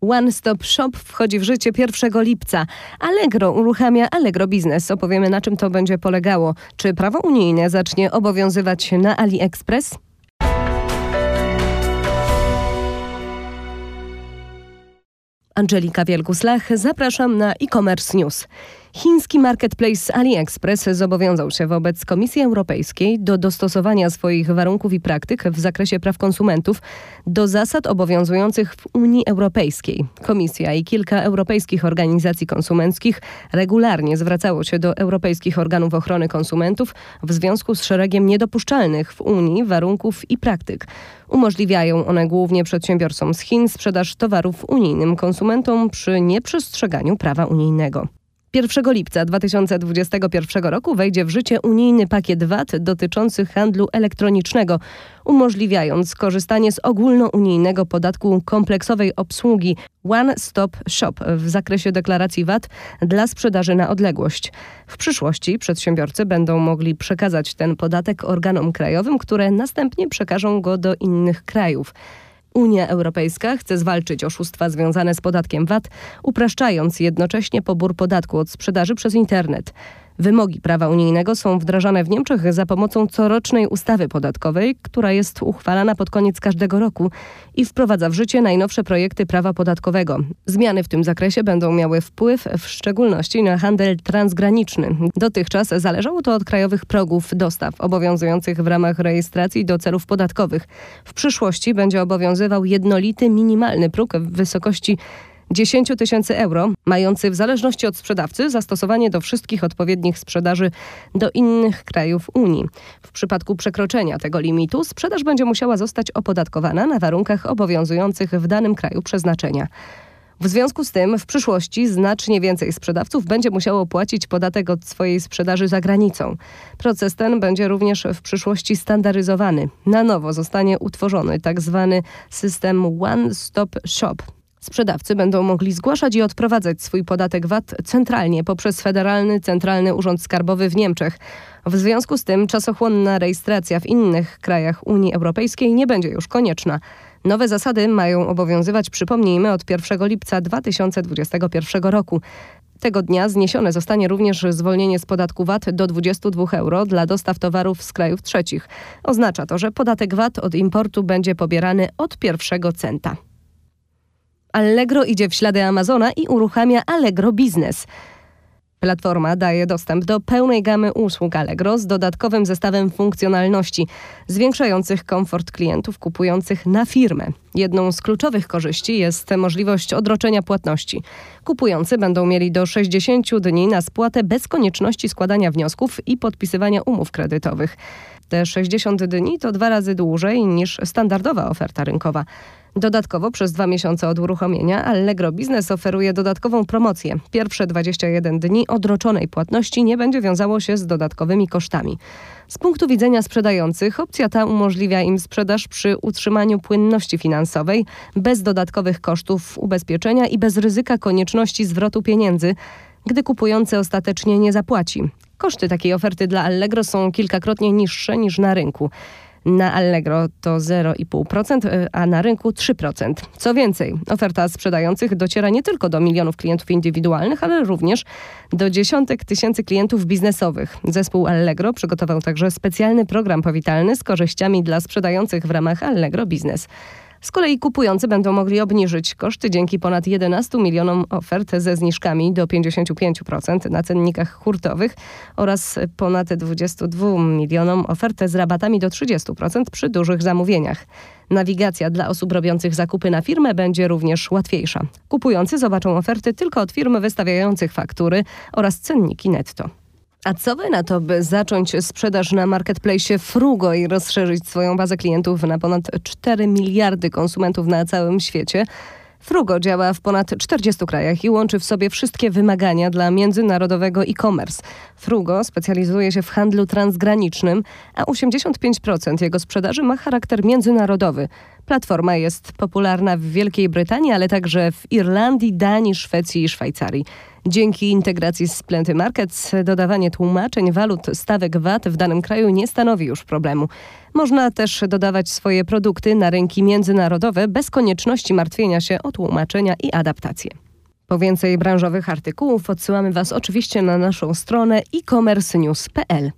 One Stop Shop wchodzi w życie 1 lipca. Allegro uruchamia Allegro Biznes. Opowiemy na czym to będzie polegało. Czy prawo unijne zacznie obowiązywać na AliExpress? Angelika Wielkuslach, zapraszam na e-commerce news. Chiński marketplace AliExpress zobowiązał się wobec Komisji Europejskiej do dostosowania swoich warunków i praktyk w zakresie praw konsumentów do zasad obowiązujących w Unii Europejskiej. Komisja i kilka europejskich organizacji konsumenckich regularnie zwracało się do europejskich organów ochrony konsumentów w związku z szeregiem niedopuszczalnych w Unii warunków i praktyk. Umożliwiają one głównie przedsiębiorcom z Chin sprzedaż towarów unijnym konsumentom przy nieprzestrzeganiu prawa unijnego. 1 lipca 2021 roku wejdzie w życie unijny pakiet VAT dotyczący handlu elektronicznego, umożliwiając korzystanie z ogólnounijnego podatku kompleksowej obsługi One Stop Shop w zakresie deklaracji VAT dla sprzedaży na odległość. W przyszłości przedsiębiorcy będą mogli przekazać ten podatek organom krajowym, które następnie przekażą go do innych krajów. Unia Europejska chce zwalczyć oszustwa związane z podatkiem VAT, upraszczając jednocześnie pobór podatku od sprzedaży przez internet. Wymogi prawa unijnego są wdrażane w Niemczech za pomocą corocznej ustawy podatkowej, która jest uchwalana pod koniec każdego roku i wprowadza w życie najnowsze projekty prawa podatkowego. Zmiany w tym zakresie będą miały wpływ w szczególności na handel transgraniczny. Dotychczas zależało to od krajowych progów dostaw obowiązujących w ramach rejestracji do celów podatkowych. W przyszłości będzie obowiązywał jednolity minimalny próg w wysokości 10 tysięcy euro, mający w zależności od sprzedawcy zastosowanie do wszystkich odpowiednich sprzedaży do innych krajów Unii. W przypadku przekroczenia tego limitu sprzedaż będzie musiała zostać opodatkowana na warunkach obowiązujących w danym kraju przeznaczenia. W związku z tym w przyszłości znacznie więcej sprzedawców będzie musiało płacić podatek od swojej sprzedaży za granicą. Proces ten będzie również w przyszłości standaryzowany. Na nowo zostanie utworzony tzw. Tak system One Stop Shop. Sprzedawcy będą mogli zgłaszać i odprowadzać swój podatek VAT centralnie poprzez Federalny Centralny Urząd Skarbowy w Niemczech. W związku z tym czasochłonna rejestracja w innych krajach Unii Europejskiej nie będzie już konieczna. Nowe zasady mają obowiązywać, przypomnijmy, od 1 lipca 2021 roku. Tego dnia zniesione zostanie również zwolnienie z podatku VAT do 22 euro dla dostaw towarów z krajów trzecich. Oznacza to, że podatek VAT od importu będzie pobierany od pierwszego centa. Allegro idzie w ślady Amazona i uruchamia Allegro Business. Platforma daje dostęp do pełnej gamy usług Allegro z dodatkowym zestawem funkcjonalności, zwiększających komfort klientów kupujących na firmę. Jedną z kluczowych korzyści jest możliwość odroczenia płatności. Kupujący będą mieli do 60 dni na spłatę bez konieczności składania wniosków i podpisywania umów kredytowych. Te 60 dni to dwa razy dłużej niż standardowa oferta rynkowa. Dodatkowo przez dwa miesiące od uruchomienia Allegro Business oferuje dodatkową promocję. Pierwsze 21 dni odroczonej płatności nie będzie wiązało się z dodatkowymi kosztami. Z punktu widzenia sprzedających opcja ta umożliwia im sprzedaż przy utrzymaniu płynności finansowej, bez dodatkowych kosztów ubezpieczenia i bez ryzyka konieczności zwrotu pieniędzy, gdy kupujący ostatecznie nie zapłaci. Koszty takiej oferty dla Allegro są kilkakrotnie niższe niż na rynku. Na Allegro to 0,5%, y, a na rynku 3%. Co więcej, oferta sprzedających dociera nie tylko do milionów klientów indywidualnych, ale również do dziesiątek tysięcy klientów biznesowych. Zespół Allegro przygotował także specjalny program powitalny z korzyściami dla sprzedających w ramach Allegro Biznes. Z kolei kupujący będą mogli obniżyć koszty dzięki ponad 11 milionom ofert ze zniżkami do 55% na cennikach hurtowych oraz ponad 22 milionom ofert z rabatami do 30% przy dużych zamówieniach. Nawigacja dla osób robiących zakupy na firmę będzie również łatwiejsza. Kupujący zobaczą oferty tylko od firm wystawiających faktury oraz cenniki netto. A co wy na to, by zacząć sprzedaż na marketplace Frugo i rozszerzyć swoją bazę klientów na ponad 4 miliardy konsumentów na całym świecie? Frugo działa w ponad 40 krajach i łączy w sobie wszystkie wymagania dla międzynarodowego e-commerce. Frugo specjalizuje się w handlu transgranicznym, a 85% jego sprzedaży ma charakter międzynarodowy. Platforma jest popularna w Wielkiej Brytanii, ale także w Irlandii, Danii, Szwecji i Szwajcarii. Dzięki integracji z Plenty Markets dodawanie tłumaczeń walut stawek VAT w danym kraju nie stanowi już problemu. Można też dodawać swoje produkty na rynki międzynarodowe bez konieczności martwienia się o tłumaczenia i adaptacje. Po więcej branżowych artykułów odsyłamy Was oczywiście na naszą stronę e-commercenews.pl.